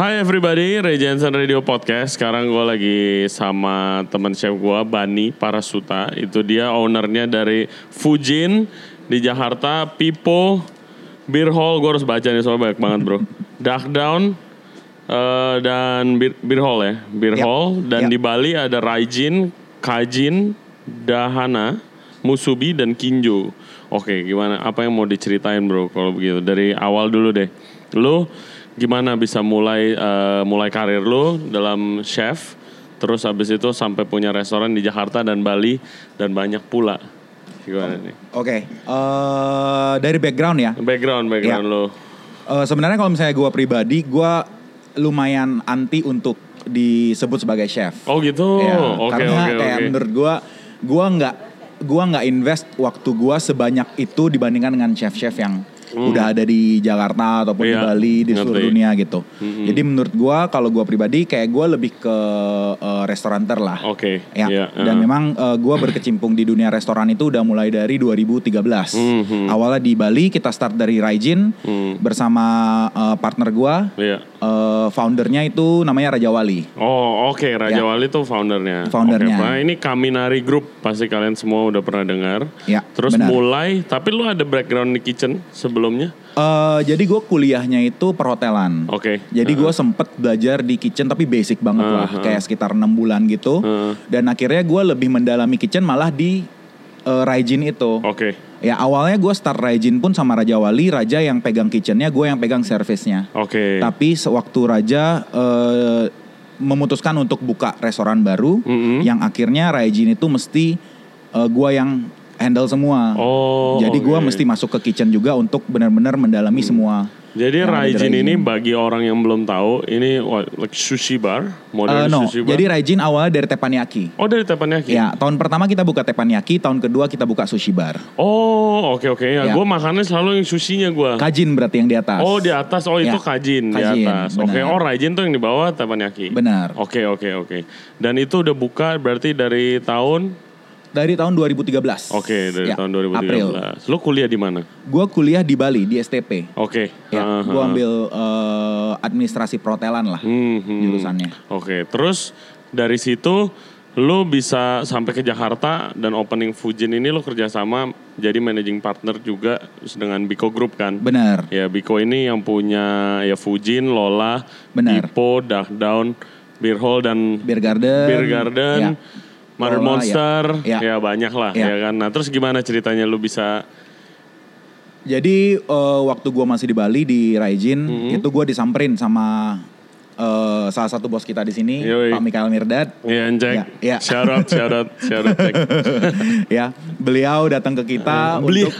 Hai everybody, Ray Jensen Radio Podcast. Sekarang gue lagi sama teman chef gue, Bani Parasuta. Itu dia ownernya dari Fujin di Jakarta, Pipo, Beer Hall. Gue harus baca nih soalnya banyak banget bro. Dark Down eh, dan Beer, Beer Hall ya, Beer Yap. Hall. Dan Yap. di Bali ada Raijin, Kajin, Dahana, Musubi dan Kinjo. Oke, gimana? Apa yang mau diceritain bro kalau begitu? Dari awal dulu deh. Lu gimana bisa mulai eh, mulai karir lu dalam chef, terus habis itu sampai punya restoran di Jakarta dan Bali dan banyak pula. Gimana nih? Oke, eh, dari background ya. Background background Ya. lu. Eh, Sebenarnya kalau misalnya gue pribadi, gue lumayan anti untuk disebut sebagai chef. Oh gitu. Ya, Oke karena oke kayak oke. menurut gue, gue nggak gua nggak invest waktu gue sebanyak itu dibandingkan dengan chef-chef yang udah ada di Jakarta ataupun di Hmm. Iya, Bali di seluruh ngerti. dunia gitu. Jadi menurut gue kalau gue pribadi kayak gue lebih ke eh, restauranter lah. Oke. Ya, iya, dan eh. memang gue berkecimpung di dunia restoran itu udah mulai dari 2013. Mhm. Awalnya di Bali kita start dari Raijin Hmm. bersama eh, partner gue, Iya. eh, foundernya itu namanya Raja Wali. Oh oke Raja Ya. Wali tuh foundernya. Foundernya. Oke, Pak. ini Kaminari Group pasti kalian semua udah pernah dengar. Ya, Terus benar. mulai, tapi lu ada background di kitchen sebelumnya? Eh, jadi gue kuliahnya itu perhotelan. Oke. Jadi gue sempet belajar di kitchen tapi basic banget lah, Uh-huh. kayak sekitar enam bulan gitu. Uh. Dan akhirnya gue lebih mendalami kitchen malah di eh, Raijin itu. Oke. Ya awalnya gue start Raijin pun sama Raja Wali, Raja yang pegang kitchennya, gue yang pegang servisnya. Oke. Tapi sewaktu Raja eh, memutuskan untuk buka restoran baru, Mm-mm. yang akhirnya Raijin itu mesti eh, gua yang handle semua. Oh. Jadi gua oke. mesti masuk ke kitchen juga untuk benar-benar mendalami semua. Jadi Raijin ini bagi orang yang belum tahu, ini what, like sushi bar, modern no, sushi bar. jadi Raijin awalnya dari teppanyaki. oh dari teppanyaki. Ya, tahun pertama kita buka teppanyaki, tahun kedua kita buka sushi bar. Oh oke oke ya. Ya. Gue makannya selalu yang sushinya gue. Kajin berarti yang di atas. Oh di atas, oh itu Ya, kajin, di kajin, atas. Oke, benar. oh Raijin tuh yang di bawah teppanyaki. Benar. Oke oke oke. Dan itu udah buka berarti dari tahun Dari tahun 2013. Oke dari Ya, tahun 2013. April. Lu kuliah di mana? Gua kuliah di Bali di STP. Oke. Ya, Ah, gua ah. ambil eh, administrasi perhotelan lah Hmm, hmm. jurusannya. Oke, terus dari situ lu bisa sampai ke Jakarta dan opening Fujin ini lu kerjasama jadi managing partner juga dengan Biko Group kan? Benar. Ya Biko ini yang punya ya Fujin, Lola, Benar. Ipo, Dark Down, Beer Hall dan Beer Garden. Beer Garden, Ya. Mother Lola, Monster, ya. ya. banyak lah Ya. ya kan. Nah terus gimana ceritanya lu bisa? Jadi eh, waktu gua masih di Bali di Raijin, Mm-hmm. itu gua disamperin sama eh, salah satu bos kita di sini, Yoi. Pak Mikael Mirdad. Ya Jack, Ya, ya. shout out, shout out, shout out, Jack. ya, beliau datang ke kita Beli. untuk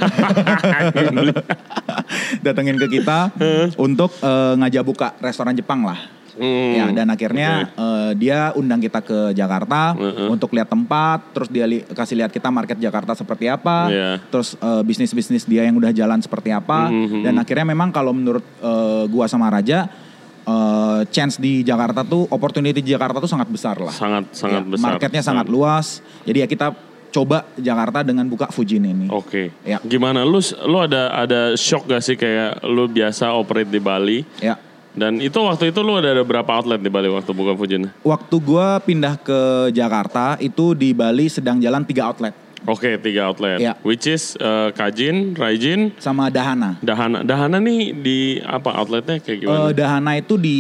datengin ke kita untuk eh, ngajak buka restoran Jepang lah. Hmm, Ya, dan akhirnya eh, dia undang kita ke Jakarta Heeh. untuk lihat tempat, terus dia li- kasih lihat kita market Jakarta seperti apa, Iya. terus eh, bisnis-bisnis dia yang udah jalan seperti apa, Mhm. dan akhirnya memang kalau menurut eh, gua sama Raja, eh, chance di Jakarta tuh, opportunity di Jakarta tuh sangat besar lah. sangat sangat Ya, besar. Marketnya sangat luas, jadi ya kita coba Jakarta dengan buka Fujin ini. Oke. Ya. Gimana lu lu ada ada shock gak sih kayak lu biasa operate di Bali Ya. Dan itu waktu itu lu ada, ada berapa outlet di Bali waktu buka Fujin? Waktu gua pindah ke Jakarta itu di Bali sedang jalan tiga outlet Oke, tiga outlet. Ya. Which is eh, Kajin, Raijin, sama Dahana. Dahana. Dahana nih di apa outletnya kayak gimana? Eh, Dahana itu di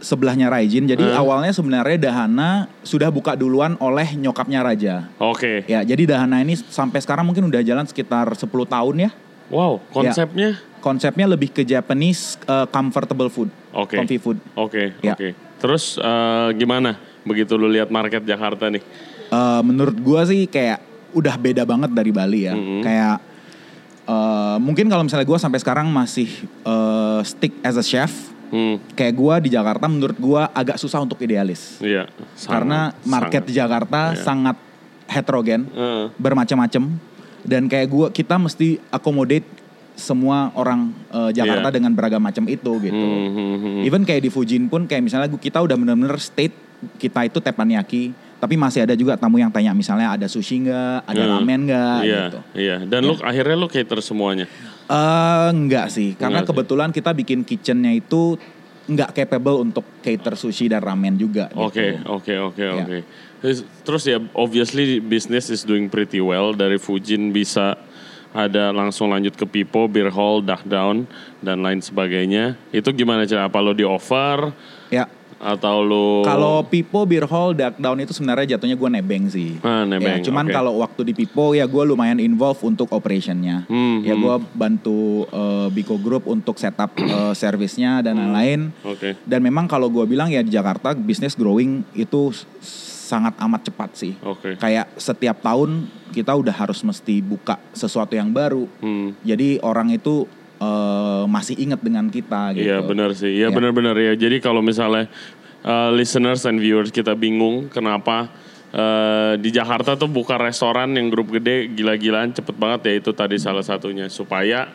sebelahnya Raijin. Jadi Hmm. awalnya sebenarnya Dahana sudah buka duluan oleh nyokapnya Raja. Oke. Ya, jadi Dahana ini sampai sekarang mungkin udah jalan sekitar 10 tahun ya. Wow, konsepnya? Konsepnya lebih ke Japanese eh, comfortable food, Oke. comfy food. Oke, Ya. oke. Terus eh, gimana begitu lu lihat market Jakarta nih? Eh, menurut gua sih kayak udah beda banget dari Bali ya. Mhm. Kayak eh, mungkin kalau misalnya gua sampai sekarang masih eh, stick as a chef, Hmm, kayak gua di Jakarta menurut gua agak susah untuk idealis. iya. Karena sangat, market sangat. di Jakarta Iya. sangat heterogen, Heeh. bermacam-macam dan kayak gua kita mesti accommodate semua orang eh, Jakarta Iya. dengan beragam macam itu gitu. Hmm, hmm. Even kayak di Fujin pun kayak misalnya kita udah bener-bener state kita itu teppanyaki, tapi masih ada juga tamu yang tanya misalnya ada sushi nggak, ada Hmm. ramen nggak Iya, gitu. iya. Dan lu akhirnya lu cater semuanya. Eh enggak sih, karena Enggak sih. kebetulan kita bikin kitchennya itu nggak capable untuk cater sushi dan ramen juga. Oke, gitu. oke, oke, oke. Terus- Terus ya, obviously business is doing pretty well. Dari Fujin bisa ada langsung lanjut ke Pipo, Beer Hall, Duck Down, dan lain sebagainya. Itu gimana cara? Apa lo di offer? Ya. Atau lo... Kalau Pipo Beer Hall Dark Down itu sebenarnya jatuhnya gue nebeng sih. Ah, nebeng, Ya, cuman oke. kalau waktu di Pipo ya gue lumayan involve untuk operationnya. Hmm, ya gue bantu eh, Biko Group untuk setup eh, servisnya dan lain-lain. Oke. Dan memang kalau gue bilang ya di Jakarta bisnis growing itu sangat amat cepat sih. Oke. Kayak setiap tahun kita udah harus mesti buka sesuatu yang baru. Hmm. Jadi orang itu eh, masih ingat dengan kita gitu. Iya benar sih, iya Ya. benar-benar ya. Jadi kalau misalnya uh, listeners and viewers kita bingung kenapa uh, di Jakarta tuh buka restoran yang grup gede gila-gilaan cepet banget ya itu tadi salah satunya supaya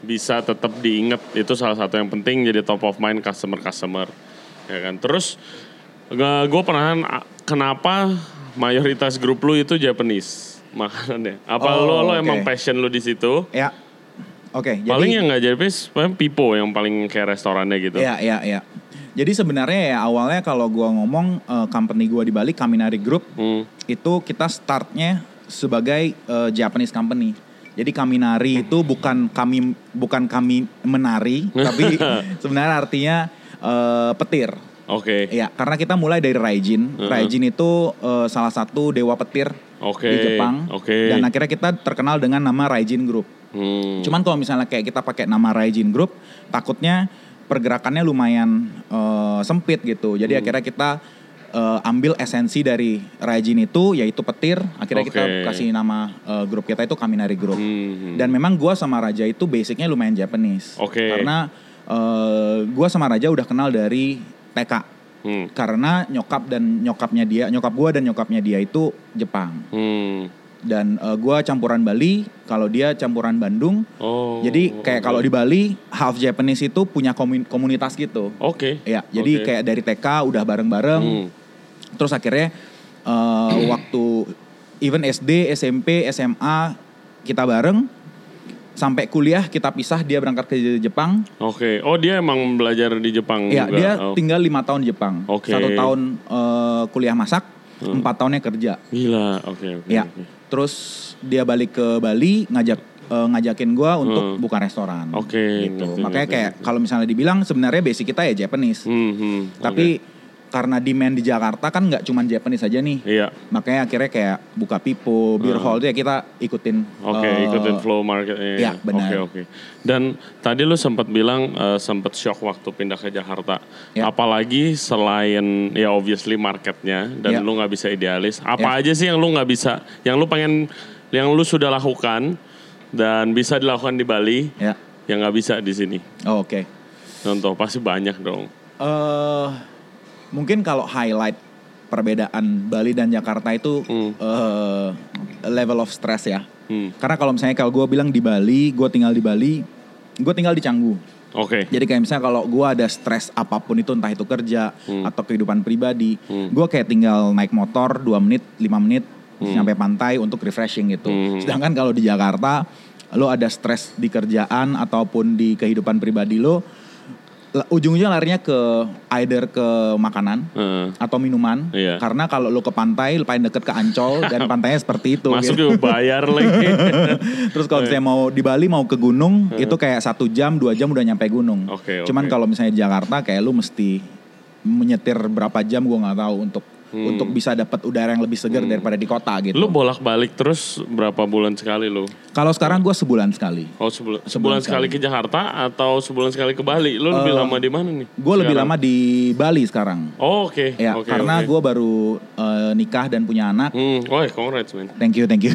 bisa tetap diingat itu salah satu yang penting jadi top of mind customer customer ya kan. Terus gue pernah kenapa mayoritas grup lu itu Japanese makanannya? Apa Oh, lo lo oke. emang passion lu di situ? Ya. Oke, jadi Paling yang nggak Japanese, paling Pipo yang paling kayak restorannya gitu. Iya, iya, iya. Jadi sebenarnya ya awalnya kalau gua ngomong eh, company gua di Bali Kaminari Group Hmm. itu kita startnya sebagai eh, Japanese company. Jadi Kaminari itu bukan kami bukan kami menari, tapi sebenarnya artinya eh, petir. Oke. Iya, karena kita mulai dari Raijin. Uh-huh. Raijin itu eh, salah satu dewa petir Oke, di Jepang. oke. Dan akhirnya kita terkenal dengan nama Raijin Group. Hmm. Cuman kalau misalnya kayak kita pakai nama Raijin Group, takutnya pergerakannya lumayan eh, sempit gitu. Jadi Hmm. akhirnya kita eh, ambil esensi dari Raijin itu, yaitu petir. Akhirnya kita Oke. kasih nama eh, grup kita itu Kaminari Group. Hmm. Dan memang gua sama Raja itu basicnya lumayan Japanese. Oke. Karena eh, gua sama Raja udah kenal dari TK. Hmm. Karena nyokap dan nyokapnya dia, nyokap gua dan nyokapnya dia itu Jepang. Hmm. Dan eh, gua campuran Bali, kalau dia campuran Bandung. Oh. Jadi kayak kalau di Bali half Japanese itu punya komun- komunitas gitu. Oke. Ya, jadi Oke. kayak dari TK udah bareng-bareng. Hmm. Terus akhirnya eh, waktu even SD, SMP, SMA kita bareng sampai kuliah kita pisah dia berangkat ke Jepang. Oke. Oh dia emang belajar di Jepang Ya, juga. dia Oh. tinggal lima tahun di Jepang. Oke. Satu tahun eh, kuliah masak, Hmm. empat tahunnya kerja. Gila. Oke. Oke. Ya. oke. Terus dia balik ke Bali ngajak eh, ngajakin gua untuk Hmm. buka restoran. Oke, Gitu. ngerti, Makanya ngerti, kayak kalau misalnya dibilang sebenarnya basic kita ya Japanese. Hmm. hmm. Tapi karena demand di Jakarta kan nggak cuma Japanese aja nih. Iya. Makanya akhirnya kayak buka Pipo, Beer Hmm. Hall itu ya kita ikutin. Oke, eh, ikutin flow marketnya. iya, benar. Oke, oke. Dan tadi lu sempat bilang eh, sempat shock waktu pindah ke Jakarta. Ya. Apalagi selain ya obviously marketnya dan Ya. lu nggak bisa idealis. Apa Ya. aja sih yang lu nggak bisa, yang lu pengen, yang lu sudah lakukan dan bisa dilakukan di Bali, Ya. yang nggak bisa di sini. Oh, Oke. Contoh pasti banyak dong. Eh, mungkin kalau highlight perbedaan Bali dan Jakarta itu Hmm. eh, level of stress ya. Hmm. Karena kalau misalnya kalau gue bilang di Bali, gue tinggal di Bali, gue tinggal di Canggu. Oke. Jadi kayak misalnya kalau gue ada stres apa pun itu entah itu kerja Hmm. atau kehidupan pribadi, Hmm. gue kayak tinggal naik motor 2 menit, 5 menit Hmm. sampai pantai untuk refreshing gitu. Hmm. Sedangkan kalau di Jakarta, lo ada stres di kerjaan ataupun di kehidupan pribadi lo, ujung-ujungnya larinya ke either ke makanan Heeh. atau minuman. Iya. Karena kalau lo ke pantai, lo paling deket ke Ancol dan pantainya seperti itu. Masuk gitu. juga bayar lagi. Terus kalau misalnya mau di Bali mau ke gunung itu kayak satu jam dua jam udah nyampe gunung. Oke, Cuman oke. kalau misalnya di Jakarta kayak lu mesti menyetir berapa jam gue nggak tahu untuk Hmm. untuk bisa dapat udara yang lebih segar daripada di kota gitu. lu bolak-balik terus berapa bulan sekali lu? Kalau sekarang gue sebulan sekali. Oh sebulan, sebulan Sebulan sekali ke Jakarta atau sebulan sekali ke Bali? Lu lebih Eh, lama di mana nih? Gue lebih lama di Bali sekarang. Oh oke. Ya oke, karena oke. gue baru eh, nikah dan punya anak. Hmm, oh congrats man. Thank you, thank you.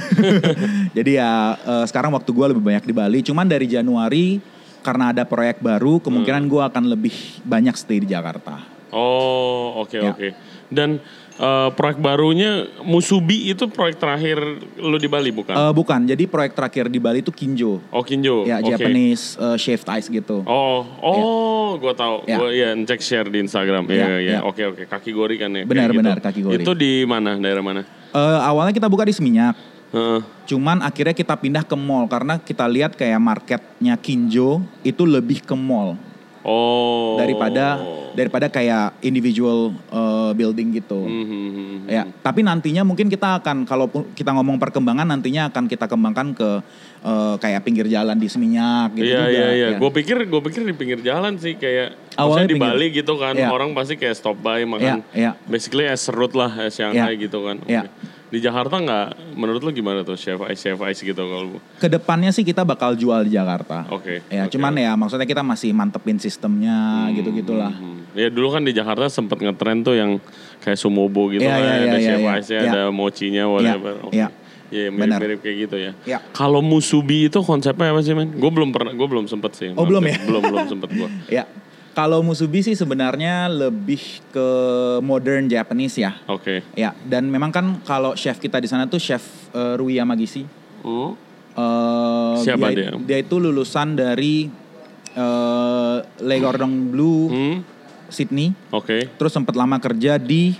Jadi ya eh, sekarang waktu gue lebih banyak di Bali. Cuman dari Januari karena ada proyek baru, kemungkinan Hmm. gue akan lebih banyak stay di Jakarta. Oh oke Ya. oke. Dan eh, proyek barunya Musubi itu proyek terakhir lu di Bali bukan? Eh, bukan, jadi proyek terakhir di Bali itu Kinjo. oh Kinjo. Ya, oke. Japanese uh, shaved ice gitu. Oh, oh, gua tahu. Ya. Gua ya cek share di Instagram. Iya, Ya, iya. ya. Oke, oke. Kaki gori kan ya. kayak Benar, gitu. benar, kaki gori. Itu di mana? Daerah mana? Eh, awalnya kita buka di Seminyak, Heeh. cuman akhirnya kita pindah ke mall karena kita lihat kayak marketnya Kinjo itu lebih ke mall. Oh. daripada daripada kayak individual uh, building gitu. Mhm. Ya, tapi nantinya mungkin kita akan kalau kita ngomong perkembangan nantinya akan kita kembangkan ke uh, kayak pinggir jalan di Seminyak gitu Iya juga. iya iya. ya. Gue pikir gue pikir di pinggir jalan sih kayak Awalnya di pinggir- Bali gitu kan Iya. orang pasti kayak stop by makan. Iya, iya. Basically es serut lah es Shanghai Iya. gitu kan. Iya. Oke. Di Jakarta nggak? Menurut lu gimana tuh chef ice chef ice gitu kalau? Ke depannya sih kita bakal jual di Jakarta. Oke. Ya, oke. cuman ya maksudnya kita masih mantepin sistemnya gitu gitulah. Hmm. Ya dulu kan di Jakarta sempet ngetren tuh yang kayak sumobo gitu Iya, kan, iya, ada iya, chef iya, ice-nya, iya. ada mochinya, whatever. Oke. iya. Iya, Benar. mirip-mirip kayak gitu ya. Iya. Kalau musubi itu konsepnya apa sih, men? Gue belum pernah, gue belum sempet sih. Oh, belum ya? Belum, belum sempet gue. Ya. Kalau musubi sih sebenarnya lebih ke modern Japanese ya. Oke. Ya, dan memang kan kalau chef kita di sana tuh chef uh, Rui Yamagisi. Hmm. Eh, Siapa dia? dia? Dia itu lulusan dari uh, Le Cordon Bleu Hmm. Sydney. Oke. Terus sempat lama kerja di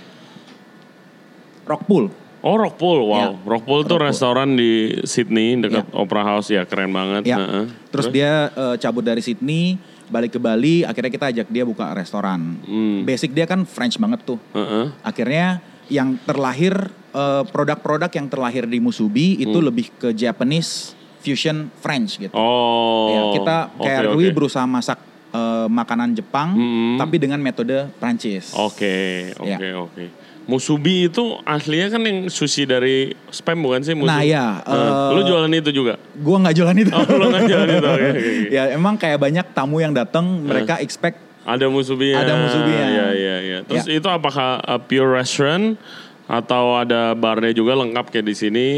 Rockpool. Oh, Rockpool, wow. Ya. Rockpool tuh Rockpool. restoran di Sydney dekat Opera House ya, keren banget. Ya. Heeh. Terus dia uh, cabut dari Sydney, balik ke Bali, akhirnya kita ajak dia buka restoran. Hmm. Basic dia kan French banget tuh. Heeh. Akhirnya yang terlahir uh, produk-produk yang terlahir di Musubi itu lebih ke Japanese fusion French gitu. Hmm. Oh. Ya, kita kayak oke, Rui oke. berusaha masak uh, makanan Jepang Hmm. tapi dengan metode Prancis. Oke, oke, Ya. oke. Musubi itu aslinya kan yang sushi dari spam bukan sih? Musubi? Nah, ya, Nah, eh, lu jualan itu juga? Gua nggak jualan itu. Oh, lu nggak jualan itu? Oke, oke. ya emang kayak banyak tamu yang datang mereka expect Ada musubinya. Ada musubinya. Iya, iya, iya. Terus Ya. itu apakah a pure restaurant atau ada barnya juga lengkap kayak di sini?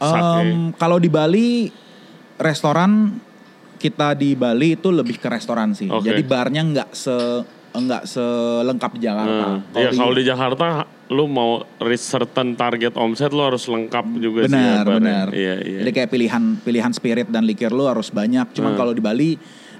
Em, kalau di Bali restoran kita di Bali itu lebih ke restoran sih. Oke. Jadi barnya nggak se nggak selengkap di Jakarta. Nah, Iya, kalau di Jakarta lu mau reach certain target omset lu harus lengkap juga sih. ya, benar barnya. benar. Iya, iya. Jadi kayak pilihan pilihan spirit dan liquor lu harus banyak. Cuman Hmm. kalau di Bali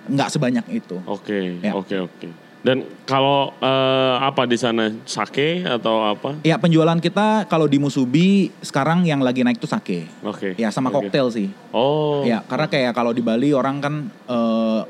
nggak sebanyak itu. Oke, Ya. oke, oke. Dan kalau eh, apa di sana sake atau apa? Ya penjualan kita kalau di Musubi sekarang yang lagi naik tuh sake. Oke. Ya sama oke. koktail sih. Oh. Ya karena kayak kalau di Bali orang kan eh,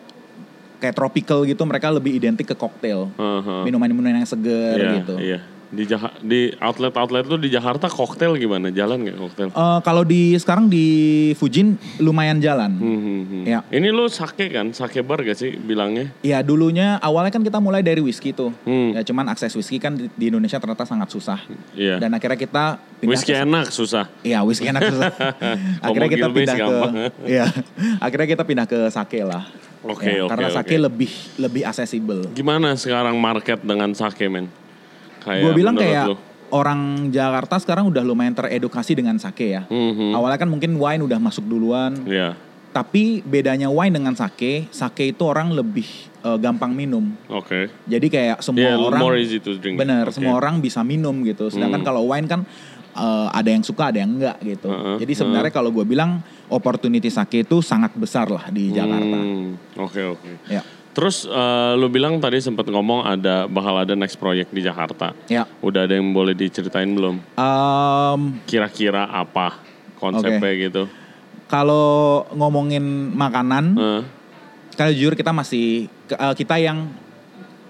kayak tropical gitu mereka lebih identik ke koktail. Aha. Minuman-minuman yang seger Iya, gitu. Iya. Di Jaha- di outlet-outlet tuh di Jakarta koktail gimana? Jalan nggak koktail? Eh, kalau di sekarang di Fujin lumayan jalan. Hmm, hmm, hmm. Ya. Ini lu sake kan? Sake bar gak sih bilangnya? Ya dulunya awalnya kan kita mulai dari whisky tuh. Hmm. Ya cuman akses whisky kan di, di Indonesia ternyata sangat susah. Iya. Dan akhirnya kita pindah Whisky ke enak susah. Iya, whisky enak susah. akhirnya kita pindah ke. Iya. akhirnya kita pindah ke sake lah. Oke, Ya, oke, Karena sake lebih lebih aksesibel. Gimana sekarang market dengan sake men? Kayak Gue bilang kayak lu? orang Jakarta sekarang udah lumayan teredukasi dengan sake ya. Mhm. Awalnya kan mungkin wine udah masuk duluan. Iya. Tapi bedanya wine dengan sake, sake itu orang lebih eh, gampang minum. Oke. Jadi kayak semua Yeah, orang more easy to drink. Bener, Oke. semua orang bisa minum gitu. Sedangkan Hmm. kalau wine kan eh, ada yang suka, ada yang enggak gitu. Heeh, Jadi sebenarnya kalau gue bilang opportunity sake itu sangat besar lah di Jakarta. Hmm, Oke oke. Ya, Terus eh, lu bilang tadi sempat ngomong ada bakal ada next project di Jakarta. ya. Udah ada yang boleh diceritain belum? Em, Kira-kira apa konsepnya gitu? kalau ngomongin makanan, Eh, kalau jujur kita masih eh, kita yang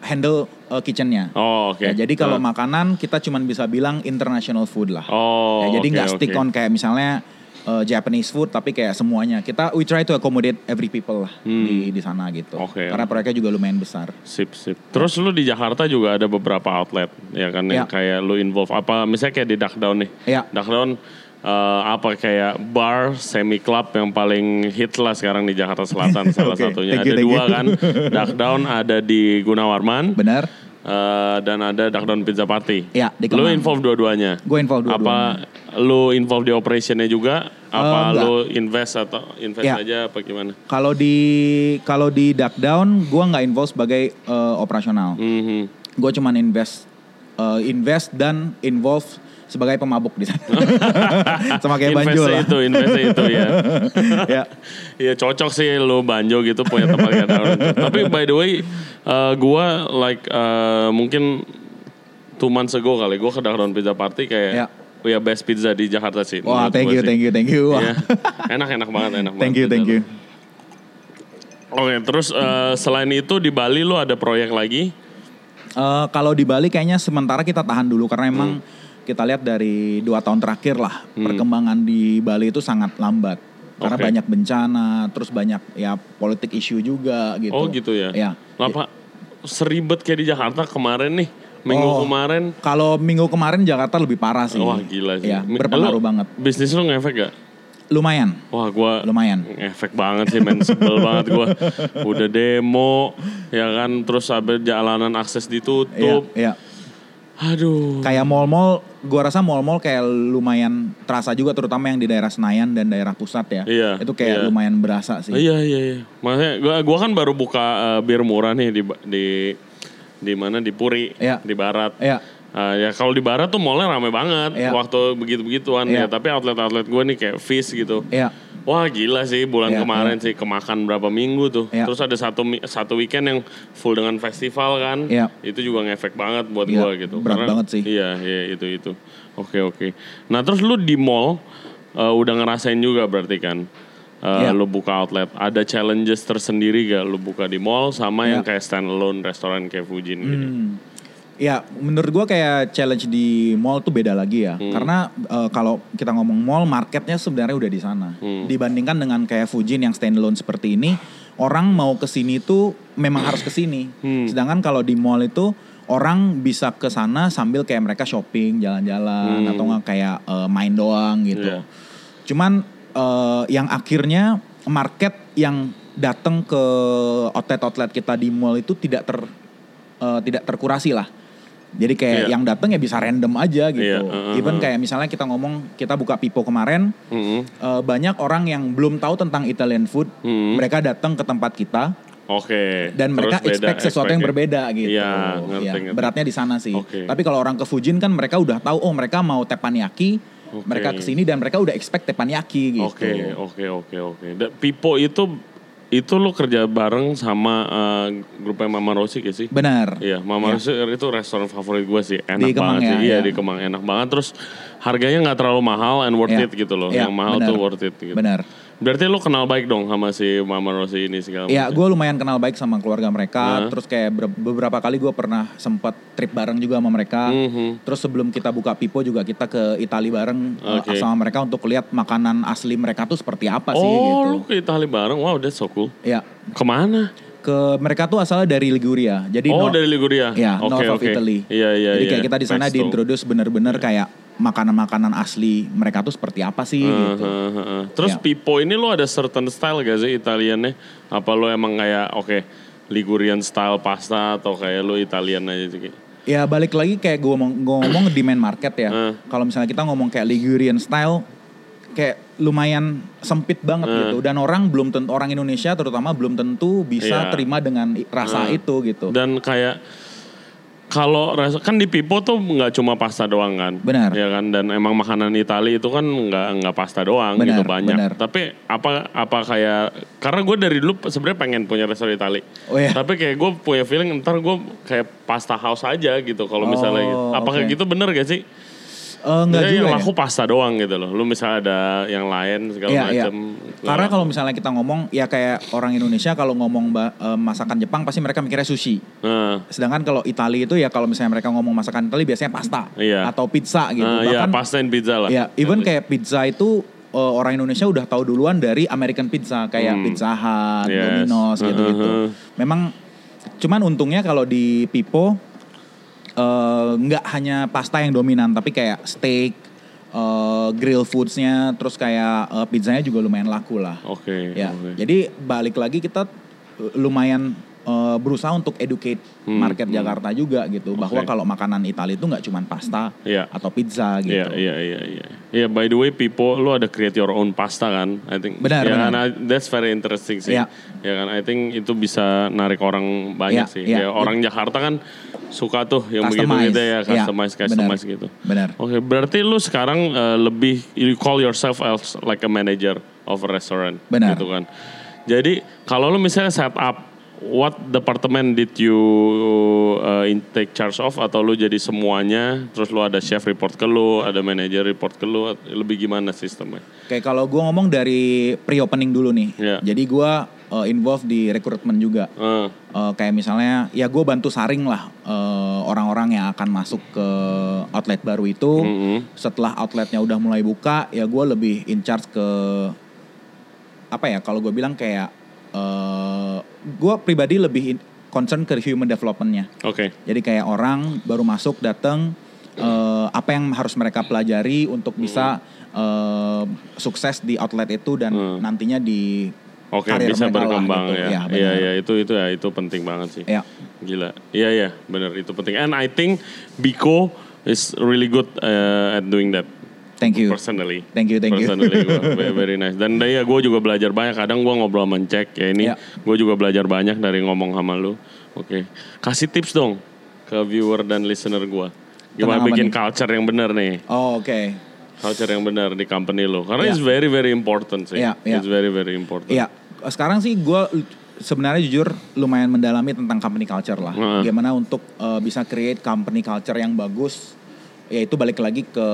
handle eh, kitchennya. oh oke. Ya, jadi kalau Eh, makanan kita cuma bisa bilang international food lah. Oh. ya, jadi nggak stick oke. on kayak misalnya uh, Japanese food tapi kayak semuanya. Kita we try to accommodate every people lah Hmm. di di sana gitu. Oke, Karena proyeknya juga lumayan besar. Sip sip. Terus lu di Jakarta juga ada beberapa outlet ya kan yang Ya. kayak lu involve apa misalnya kayak di Duckdown nih. Ya. Duckdown eh, apa kayak bar semi club yang paling hit lah sekarang di Jakarta Selatan salah Oke, satunya thank you, ada thank dua you. kan. Duckdown ada di Gunawarman Benar? eh, dan ada Duckdown Pizza Party. Ya, di Lu involve dua-duanya. Gue involve dua Apa lu involve di operationnya juga? Apa enggak. lu invest atau invest Ya. aja apa gimana? Kalau di kalau di duck down, gue nggak involve sebagai uh, operasional. Mhm. Gue cuman invest uh, invest dan involve sebagai pemabuk di sana. Sama kayak Banjo lah. itu, investnya itu ya. ya. Iya cocok sih lu banjo gitu punya tempat kayak. Tapi by the way, uh, gua like uh, mungkin two months ago kali gua ke Darwin Pizza Party kayak Ya. oh ya best pizza di Jakarta sih. Wah, thank you, sih. thank you, thank you. Wah. Enak enak banget, enak Thank you, banget. thank you. Oke, terus eh, selain itu di Bali lu ada proyek lagi? Eh, kalau di Bali kayaknya sementara kita tahan dulu karena emang Hmm. Kita lihat dari dua tahun terakhir lah perkembangan di Bali itu sangat lambat karena banyak bencana, terus banyak ya politik isu juga gitu. Oh gitu ya. Ya. Lapa seribet kayak di Jakarta kemarin nih. Minggu Oh. kemarin. Kalau minggu kemarin Jakarta lebih parah sih. Wah gila sih. Ya, berpengaruh lu- banget. Bisnis lu ngefek gak? Lumayan, Wah gua lumayan. ngefek banget sih men. Sebel banget gua. Udah demo. Ya kan. Terus sampai jalanan akses Iya, ditutup. iya. Aduh. Kayak mall-mall, gua rasa mall-mall kayak lumayan terasa juga terutama yang di daerah Senayan dan daerah pusat ya. Iya, Itu kayak iya. lumayan berasa sih. Iya iya iya. Maksudnya gua gua kan baru buka eh, bir murah nih di di di mana di Puri Iya. di barat. Iya. Eh, ya kalau di barat tuh mallnya rame banget Iya. waktu begitu-begituan Iya. ya. Tapi outlet-outlet gue nih kayak Fish gitu. Iya. Wah gila sih bulan Iya, kemarin sih kemakan berapa minggu tuh. Iya. Terus ada satu satu weekend yang full dengan festival kan. Iya. Itu juga ngefek banget buat Iya, gua gitu. berat banget sih. Iya iya itu itu. Oke oke. Nah terus lu di mall eh, udah ngerasain juga berarti kan. Eh, Iya. Lu buka outlet. Ada challenges tersendiri gak lu buka di mall sama yang Iya. kayak standalone restoran kayak Fujin gitu. Hmm. Ya, menurut gua kayak challenge di mall tuh beda lagi ya. Karena eh, kalau kita ngomong mall, marketnya sebenarnya udah di sana. Dibandingkan dengan kayak Fujin yang standalone seperti ini, orang mau ke sini tuh memang harus ke sini. Sedangkan kalau di mall itu orang bisa ke sana sambil kayak mereka shopping, jalan-jalan atau nggak kayak eh, main doang gitu. Iya. Cuman eh, yang akhirnya market yang datang ke outlet-outlet kita di mall itu tidak ter eh, tidak terkurasi lah. Jadi kayak Iya. yang datang ya bisa random aja gitu. Iya, uh, uh, Even uh. kayak misalnya kita ngomong kita buka Pipo kemarin, Mm-mm. eh, banyak orang yang belum tahu tentang Italian food, Hmm. mereka datang ke tempat kita Oke. dan Terus mereka beda expect sesuatu yang berbeda gitu. Iya, ngerti, Ya, ngerti. beratnya di sana sih. Oke. Tapi kalau orang ke Fujin kan mereka udah tahu oh mereka mau teppanyaki, Oke. mereka ke sini dan mereka udah expect teppanyaki gitu. Oke, oke, oke, oke. Da- Pipo itu itu lo kerja bareng sama eh, grupnya Mama Rosi gak sih? Benar. Iya, Mama Rosi itu restoran favorit gue sih. Enak Di Kemang banget ya, sih. Iya, ya. di Kemang enak banget. Terus harganya nggak terlalu mahal and worth Iya. it gitu loh. Iya, Yang mahal benar. tuh worth it gitu. Benar. Berarti lo kenal baik dong sama si Mama Rosi ini segala Ya, macam. gue lumayan kenal baik sama keluarga mereka. Nah. Terus kayak ber- beberapa kali gue pernah sempat trip bareng juga sama mereka. Mhm. Terus sebelum kita buka Pipo juga kita ke Itali bareng uh, Oke. sama mereka untuk lihat makanan asli mereka tuh seperti apa sih Oh, gitu. lu ke Itali bareng. Wow, that's so cool. Ya, Ke mana? ke mereka tuh asalnya dari Liguria. Jadi oh, no- dari Liguria. Ya, Oke, north of. Italy. Iya, iya, Jadi iya. kayak kita di sana diintroduce bener-bener kayak makanan-makanan asli mereka tuh seperti apa sih gitu. Heeh, heeh. Terus Ya. Pipo ini lo ada certain style gak sih Italiannya? Apa lo emang kayak oke Ligurian style pasta atau kayak lo Italian aja sih? Ya balik lagi kayak gue ngomong, gua ngomong demand market ya. Eh. Kalau misalnya kita ngomong kayak Ligurian style, kayak lumayan sempit banget Eh. gitu. Dan orang belum tentu orang Indonesia terutama belum tentu bisa Iya. terima dengan rasa Eh. itu gitu. Dan kayak kalau res- kan di Pipo tuh nggak cuma pasta doang kan? Benar. Ya kan dan emang makanan Itali itu kan nggak nggak pasta doang Benar, gitu banyak. benar. Tapi apa apa kayak karena gue dari dulu sebenarnya pengen punya restoran Itali. Oh ya. Tapi kayak gue punya feeling ntar gue kayak pasta house aja gitu kalau misalnya Oh, gitu. Apakah oke. gitu bener gak sih? Eh, enggak Jadi juga yang ya. laku pasta doang gitu loh. Lu misalnya ada yang lain segala Iya, iya. macam. Karena kalau misalnya kita ngomong ya kayak orang Indonesia kalau ngomong eh, masakan Jepang pasti mereka mikirnya sushi. Nah, Sedangkan kalau Italia itu ya kalau misalnya mereka ngomong masakan Italia biasanya pasta Iya. atau pizza gitu. nah, ya Bahkan pasta and pizza lah. ya even kayak pizza itu eh, orang Indonesia udah tahu duluan dari American Pizza kayak Hmm. Pizza Hut, Yes. Domino's gitu-gitu. Uh-huh. Memang cuman untungnya kalau di Pipo eh, nggak hanya pasta yang dominan tapi kayak steak, eh, grill foodsnya, terus kayak eh, pizzanya juga lumayan laku lah. Oke. Ya, oke. jadi balik lagi kita uh, lumayan uh, berusaha untuk educate Hmm, market hmm. Jakarta juga gitu, bahwa Oke. kalau makanan Italia itu nggak cuma pasta Iya. atau pizza gitu. Iya, iya, iya, iya. Iya, by the way, Pipo, lu ada create your own pasta kan? I think. Benar, ya, benar. kan, I- that's very interesting sih. Iya. Ya kan, I think itu bisa narik orang banyak Iya, sih. iya. Ya, orang Jakarta kan suka tuh yang Customize. begitu-gitu ya, Iya, customize, customize benar. gitu. Benar. Oke, berarti lu sekarang uh, lebih you call yourself as like a manager of a restaurant, Benar. gitu kan. Jadi kalau lu misalnya set up, what department did you uh, in- take charge of atau lu jadi semuanya, terus lu ada chef report ke lu, ada manager report ke lu, lebih gimana sistemnya? Kayak kalau gue ngomong dari pre-opening dulu nih. Iya. Jadi gue uh, involved di rekrutmen juga. Eh, Uh, kayak misalnya ya gue bantu saring lah uh, orang-orang yang akan masuk ke outlet baru itu. mm-mm. Setelah outletnya udah mulai buka, ya gue lebih in charge ke apa ya? Kalau gue bilang kayak uh, gue pribadi lebih concern ke human developmentnya. Oke. Jadi kayak orang baru masuk datang eh, apa yang harus mereka pelajari untuk bisa eh, sukses di outlet itu dan Hmm. nantinya di Oke, karir bisa mereka lah berkembang gitu. ya. Ya, Iya, iya, itu itu ya itu penting banget sih. ya Gila. Iya, iya, benar itu penting. And I think Biko is really good uh, at doing that thank you personally. Thank you, thank you. Personally, very, nice. Dan ya gue juga belajar banyak. Kadang gue ngobrol sama Cek ya ini, Ya. gue juga belajar banyak dari ngomong sama lu. Oke, kasih tips dong ke viewer dan listener gue. Gimana Tentang apa bikin nih? culture yang benar nih? oh oke Culture yang benar di company lo. Karena Ya. it's very very important sih. Ya, ya. It's very very important. Iya, sekarang sih gue sebenarnya jujur lumayan mendalami tentang company culture lah. Heeh. Gimana untuk eh, bisa create company culture yang bagus. Yaitu balik lagi ke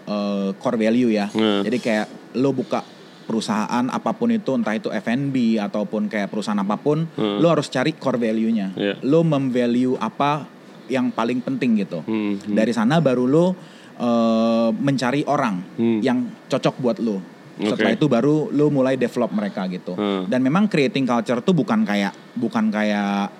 eh, core value ya. Heeh. Jadi kayak lo buka perusahaan apa pun itu entah itu F&B ataupun kayak perusahaan apa pun, Heeh. lo harus cari core value-nya. Iya. Lo memvalue apa yang paling penting gitu. Hmm, hmm. Dari sana baru lo eh, mencari orang Hmm. yang cocok buat lo. Setelah Oke. itu baru lu mulai develop mereka gitu. Hmm. Dan memang creating culture tuh bukan kayak bukan kayak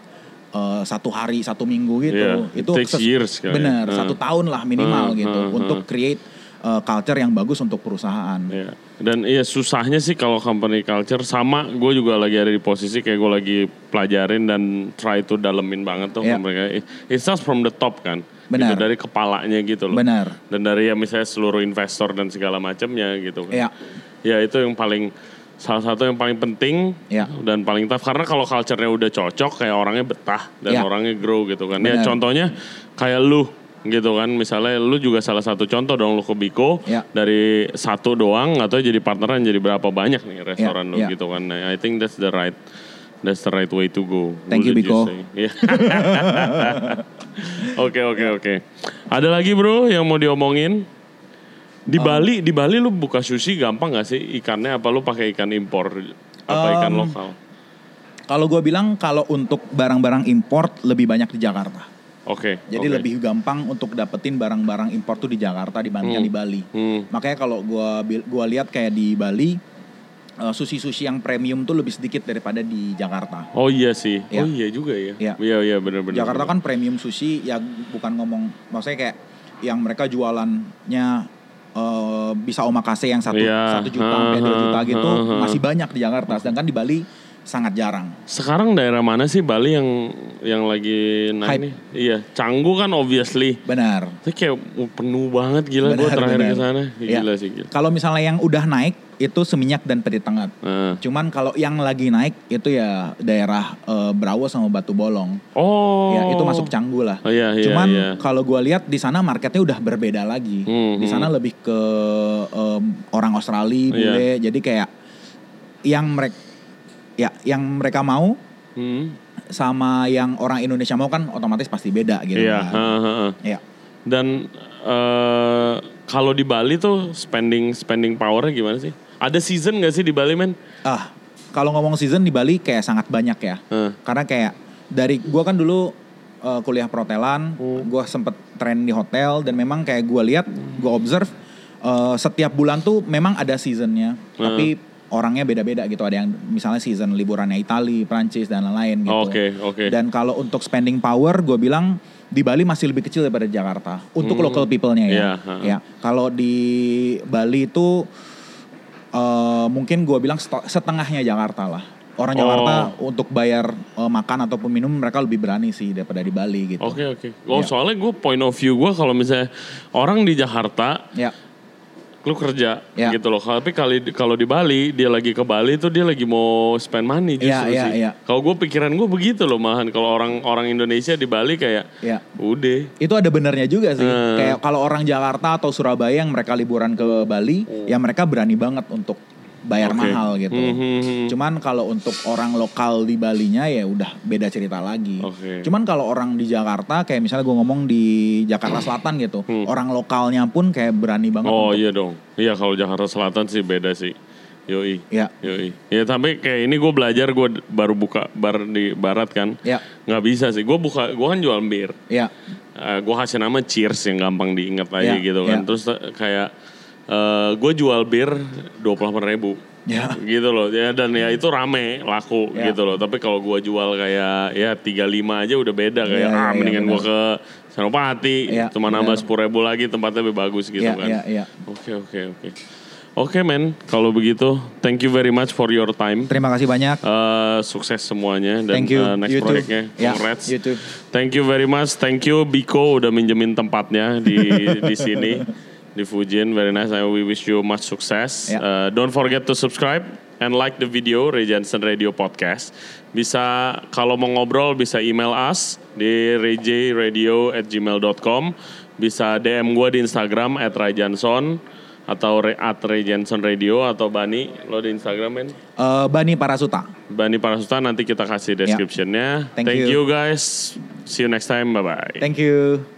eh, satu hari satu minggu gitu. Yeah, it itu takes years kali. bener Hmm. satu tahun lah minimal Hmm, gitu hmm, untuk create eh, culture yang bagus untuk perusahaan. Iya. Dan iya susahnya sih kalau company culture sama gue juga lagi ada di posisi kayak gue lagi pelajarin dan try to dalemin banget tuh Iya. mereka. It starts from the top kan. Benar. Gitu, dari kepalanya gitu loh. Benar. Dan dari ya misalnya seluruh investor dan segala macamnya gitu kan. Iya. Ya itu yang paling salah satu yang paling penting Iya. dan paling tough karena kalau culture-nya udah cocok kayak orangnya betah dan Iya. orangnya grow gitu kan. Ya Benar. contohnya kayak lu gitu kan misalnya lu juga salah satu contoh dong lu ke Biko Iya. dari satu doang atau jadi partneran jadi berapa banyak nih restoran lu iya. gitu kan. Nah, I think that's the right that's the right way to go. Thank you, Biko. Oke oke oke. Ada lagi bro yang mau diomongin? Di Um, Bali, di Bali lu buka sushi gampang gak sih ikannya? Apa lu pakai ikan impor? Apa ikan Um, lokal? Kalau gue bilang kalau untuk barang-barang import lebih banyak di Jakarta. Oke. Jadi oke. lebih gampang untuk dapetin barang-barang import tuh di Jakarta dibandingkan Hmm. di Bali. Hmm. Makanya kalau gua gua lihat kayak di Bali eh, sushi-sushi yang premium tuh lebih sedikit daripada di Jakarta. Oh iya sih. Iya. Oh iya juga ya. Iya. Iya iya benar-benar. Jakarta kan premium sushi ya bukan ngomong maksudnya kayak yang mereka jualannya eh, bisa omakase yang satu Iya. satu juta sampai dua juta gitu masih banyak di Jakarta sedangkan di Bali sangat jarang. Sekarang daerah mana sih Bali yang yang lagi naik Hype. nih? Iya, Canggu kan obviously. Benar. Tapi kayak uh, penuh banget gila gue terakhir ke sana. Iya. Gila sih gila. Kalau misalnya yang udah naik itu seminyak dan peti tengah. Nah. Cuman kalau yang lagi naik itu ya daerah eh, Brawo sama Batu Bolong. Oh. Ya itu masuk Canggu lah. Oh iya iya Cuman iya. kalau gua lihat di sana marketnya udah berbeda lagi. Hmm, di sana lebih ke em, orang Australia, Iya. bule. Jadi kayak yang mereka ya yang mereka mau Hmm. sama yang orang Indonesia mau kan otomatis pasti beda gitu Iya, kan. ha, ha. Iya. Dan eh, kalau di Bali tuh spending spending powernya gimana sih? Ada season gak sih di Bali men? Ah, kalau ngomong season di Bali kayak sangat banyak ya. Hah. Karena kayak dari gua kan dulu eh, kuliah perhotelan, Hmm. gua sempet tren di hotel dan memang kayak gua lihat, gua observe eh, setiap bulan tuh memang ada seasonnya, Hmm. tapi orangnya beda-beda gitu. Ada yang misalnya season liburannya Itali, Prancis dan lain-lain gitu. Oke, oke. Dan kalau untuk spending power, gue bilang di Bali masih lebih kecil daripada Jakarta untuk Hmm. local people-nya ya. Iya, ha. Ya, kalau di Bali itu eh, mungkin gue bilang setengahnya Jakarta lah. Orang Jakarta untuk bayar eh, makan ataupun minum mereka lebih berani sih daripada di Bali gitu. Oke oke. Oh Iya. soalnya gue point of view gue kalau misalnya orang di Jakarta Ya, lu kerja Ya. gitu loh. Tapi kali kalau di Bali dia lagi ke Bali tuh dia lagi mau spend money justru Iya, iya, sih. iya. Kalau gue pikiran gue begitu loh malahan kalau orang orang Indonesia di Bali kayak ya. udah. Itu ada benernya juga sih. Hmm. Kayak kalau orang Jakarta atau Surabaya yang mereka liburan ke Bali, ya mereka berani banget untuk bayar Oke. mahal gitu. Hmm, hmm, hmm. Cuman kalau untuk orang lokal di Balinya ya udah beda cerita lagi. Oke. Cuman kalau orang di Jakarta kayak misalnya gue ngomong di Jakarta Selatan gitu, orang lokalnya pun kayak berani banget. Hmm. Oh untuk- iya dong. Iya kalau Jakarta Selatan sih beda sih. Yoi. Ya. Yoi. Ya tapi kayak ini gue belajar gue baru buka bar di barat kan. Ya. Nggak bisa sih. Gue buka, gue kan jual bir. Ya. Eh, gue kasih nama Cheers yang gampang diingat aja Ya, gitu kan. ya. Terus eh, kayak eh gue jual bir dua puluh ribu. Ya. Gitu loh. Ya dan ya itu rame laku Ya. gitu loh. Tapi kalau gue jual kayak ya 35 aja udah beda kayak Ya, ya, ah ya, mendingan gue benar. ke Senopati Ya, cuma nambah sepuluh ribu lagi tempatnya lebih bagus gitu Ya, kan. ya, ya. Oke oke oke. Oke men, kalau begitu thank you very much for your time. Terima kasih banyak. Eh, sukses semuanya dan Thank you. eh, next You too. proyeknya. Ya, Congrats. you too. Thank you very much. Thank you Biko udah minjemin tempatnya di di sini di Fujin. Very nice. I we wish you much success. Ya. Uh, don't forget to subscribe and like the video Ray Jensen Radio Podcast. Bisa kalau mau ngobrol bisa email us di rayjradio@gmail.com. Bisa DM gue di Instagram at @rayjanson atau re- at Ray Jensen Radio atau Bani lo di Instagram men Eh, Bani Parasuta. Bani Parasuta nanti kita kasih descriptionnya Thank thank you. you guys see you next time bye bye Thank you.